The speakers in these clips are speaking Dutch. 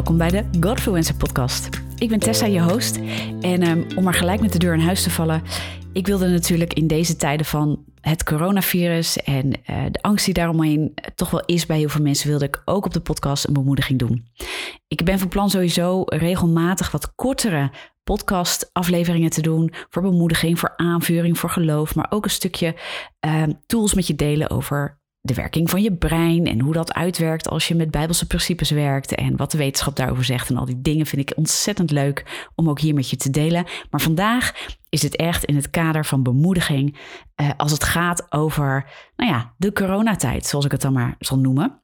Welkom bij de Godfluencer podcast. Ik ben Tessa, je host. En um, om maar gelijk met de deur in huis te vallen... ik wilde natuurlijk in deze tijden van het coronavirus... en uh, de angst die daaromheen toch wel is bij heel veel mensen... wilde ik ook op de podcast een bemoediging doen. Ik ben van plan sowieso regelmatig wat kortere podcastafleveringen te doen... voor bemoediging, voor aanvuring, voor geloof... maar ook een stukje uh, tools met je delen over de werking van je brein en hoe dat uitwerkt als je met bijbelse principes werkt en wat de wetenschap daarover zegt en al die dingen vind ik ontzettend leuk om ook hier met je te delen. Maar vandaag is het echt in het kader van bemoediging eh, als het gaat over, nou ja, de coronatijd, zoals ik het dan maar zal noemen.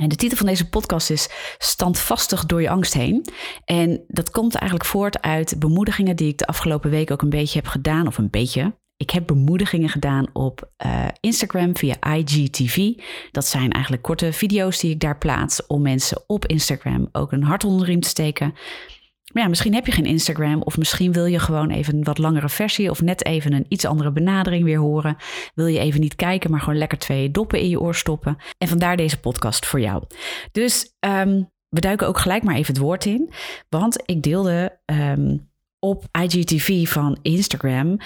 En de titel van deze podcast is Standvastig door je angst heen. En dat komt eigenlijk voort uit bemoedigingen die ik de afgelopen week ook een beetje heb gedaan, of een beetje, ik heb bemoedigingen gedaan op uh, Instagram via IGTV. Dat zijn eigenlijk korte video's die ik daar plaats om mensen op Instagram ook een hart onder de riem te steken. Maar ja, misschien heb je geen Instagram of misschien wil je gewoon even een wat langere versie of net even een iets andere benadering weer horen. Wil je even niet kijken, maar gewoon lekker twee doppen in je oor stoppen. En vandaar deze podcast voor jou. Dus um, we duiken ook gelijk maar even het woord in, want ik deelde um, op IGTV van Instagram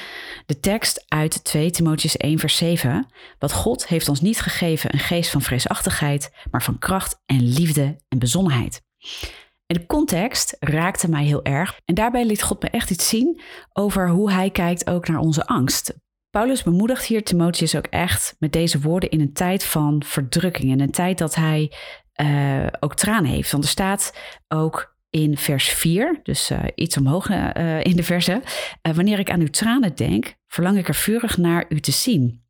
de tekst uit 2 Timotheus 1 vers 7. Wat God heeft ons niet gegeven een geest van vreesachtigheid, maar van kracht en liefde en bezonnenheid. En de context raakte mij heel erg en daarbij liet God me echt iets zien over hoe hij kijkt ook naar onze angst. Paulus bemoedigt hier Timotheus ook echt met deze woorden in een tijd van verdrukking. In een tijd dat hij uh, ook tranen heeft. Want er staat ook in vers 4, dus uh, iets omhoog uh, in de verse. Wanneer ik aan uw tranen denk, verlang ik er vurig naar u te zien,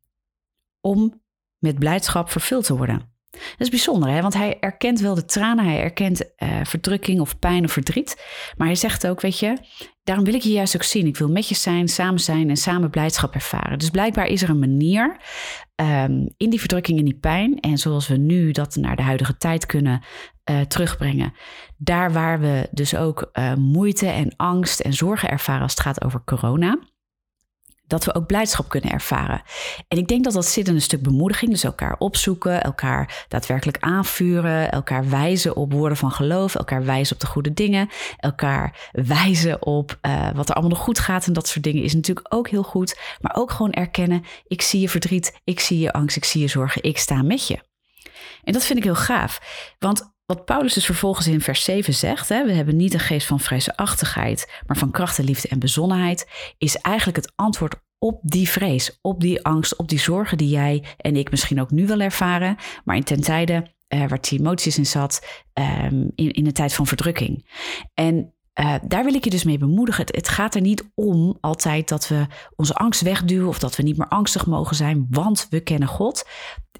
om met blijdschap vervuld te worden. Dat is bijzonder, hè? want hij erkent wel de tranen, hij erkent verdrukking of pijn of verdriet. Maar hij zegt ook, weet je, daarom wil ik je juist ook zien. Ik wil met je zijn, samen zijn en samen blijdschap ervaren. Dus blijkbaar is er een manier um, in die verdrukking en die pijn. En zoals we nu dat naar de huidige tijd kunnen uh, terugbrengen. Daar waar we dus ook uh, moeite en angst en zorgen ervaren als het gaat over corona. Dat we ook blijdschap kunnen ervaren. En ik denk dat dat zit in een stuk bemoediging. Dus elkaar opzoeken, elkaar daadwerkelijk aanvuren, elkaar wijzen op woorden van geloof, elkaar wijzen op de goede dingen, elkaar wijzen op uh, wat er allemaal nog goed gaat en dat soort dingen is natuurlijk ook heel goed. Maar ook gewoon erkennen, ik zie je verdriet, ik zie je angst, ik zie je zorgen, ik sta met je. En dat vind ik heel gaaf. Want wat Paulus dus vervolgens in vers 7 zegt, hè, we hebben niet een geest van vreesachtigheid, maar van kracht en liefde en bezonnenheid, is eigenlijk het antwoord op die vrees, op die angst, op die zorgen die jij en ik misschien ook nu wel ervaren, maar in ten tijde uh, waar Timotheus in zat, um, in, in een tijd van verdrukking. En uh, daar wil ik je dus mee bemoedigen. Het, gaat er niet om altijd dat we onze angst wegduwen of dat we niet meer angstig mogen zijn, want we kennen God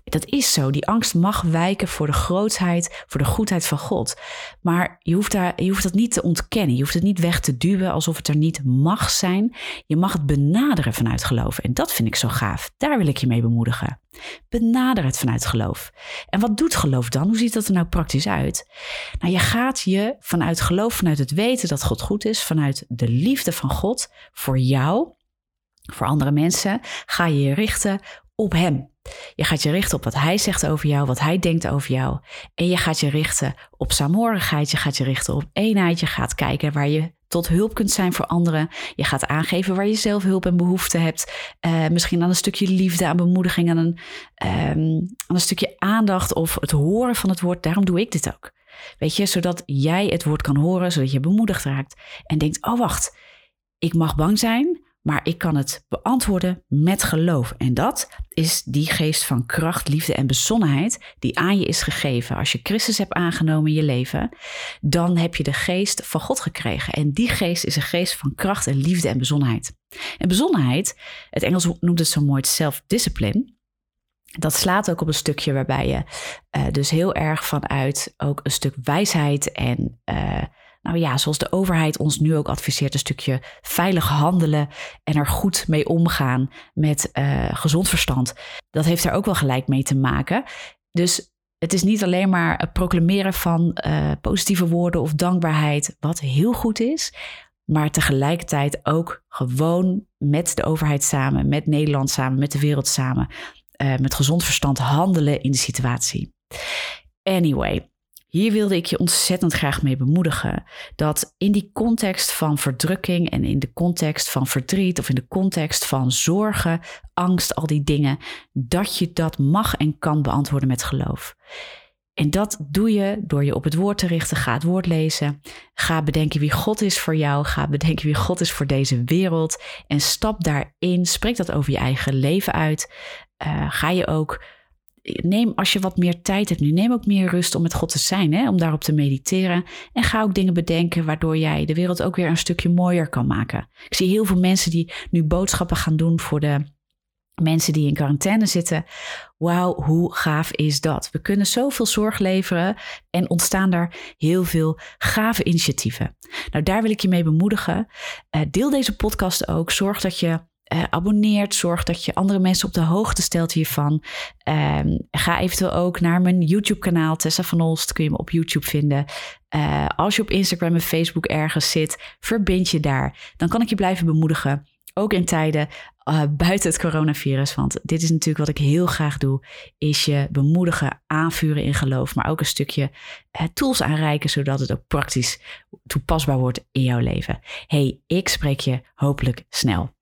dat is zo. Die angst mag wijken voor de grootheid, voor de goedheid van God. Maar je hoeft, daar, je hoeft dat niet te ontkennen. Je hoeft het niet weg te duwen alsof het er niet mag zijn. Je mag het benaderen vanuit geloof. En dat vind ik zo gaaf. Daar wil ik je mee bemoedigen. Benader het vanuit geloof. En wat doet geloof dan? Hoe ziet dat er nou praktisch uit? Nou, je gaat je vanuit geloof, vanuit het weten dat God goed is, vanuit de liefde van God voor jou, voor andere mensen, ga je je richten op Hem. Je gaat je richten op wat hij zegt over jou, wat hij denkt over jou. En je gaat je richten op saamhorigheid, je gaat je richten op eenheid. Je gaat kijken waar je tot hulp kunt zijn voor anderen. Je gaat aangeven waar je zelf hulp en behoefte hebt. Uh, misschien aan een stukje liefde, aan bemoediging, aan een, um, aan een stukje aandacht of het horen van het woord. Daarom doe ik dit ook. Weet je, zodat jij het woord kan horen, zodat je bemoedigd raakt en denkt: oh wacht, ik mag bang zijn, maar ik kan het beantwoorden met geloof. En dat is die geest van kracht, liefde en bezonnenheid die aan je is gegeven. Als je Christus hebt aangenomen in je leven, dan heb je de geest van God gekregen. En die geest is een geest van kracht en liefde en bezonnenheid. En bezonnenheid, het Engels noemt het zo mooi self-discipline. Dat slaat ook op een stukje waarbij je uh, dus heel erg vanuit ook een stuk wijsheid en uh, nou ja, zoals de overheid ons nu ook adviseert, een stukje veilig handelen en er goed mee omgaan met uh, gezond verstand. Dat heeft er ook wel gelijk mee te maken. Dus het is niet alleen maar het proclameren van uh, positieve woorden of dankbaarheid, wat heel goed is, maar tegelijkertijd ook gewoon met de overheid samen, met Nederland samen, met de wereld samen, uh, met gezond verstand handelen in de situatie. Anyway, hier wilde ik je ontzettend graag mee bemoedigen. Dat in die context van verdrukking en in de context van verdriet of in de context van zorgen, angst, al die dingen, dat je dat mag en kan beantwoorden met geloof. En dat doe je door je op het woord te richten. Ga het woord lezen. Ga bedenken wie God is voor jou. Ga bedenken wie God is voor deze wereld. En stap daarin. Spreek dat over je eigen leven uit. Uh, ga je ook. Neem als je wat meer tijd hebt nu, neem ook meer rust om met God te zijn, hè? om daarop te mediteren. En ga ook dingen bedenken waardoor jij de wereld ook weer een stukje mooier kan maken. Ik zie heel veel mensen die nu boodschappen gaan doen voor de mensen die in quarantaine zitten. Wauw, hoe gaaf is dat? We kunnen zoveel zorg leveren en ontstaan daar heel veel gave initiatieven. Nou, daar wil ik je mee bemoedigen. Uh, deel deze podcast ook. Zorg dat je uh, abonneert. Zorg dat je andere mensen op de hoogte stelt hiervan. Uh, ga eventueel ook naar mijn YouTube-kanaal. Tessa van Olst kun je me op YouTube vinden. Uh, als je op Instagram en Facebook ergens zit, verbind je daar. Dan kan ik je blijven bemoedigen. Ook in tijden uh, buiten het coronavirus. Want dit is natuurlijk wat ik heel graag doe. Is je bemoedigen, aanvuren in geloof. Maar ook een stukje tools aanreiken. Zodat het ook praktisch toepasbaar wordt in jouw leven. Hey, ik spreek je hopelijk snel.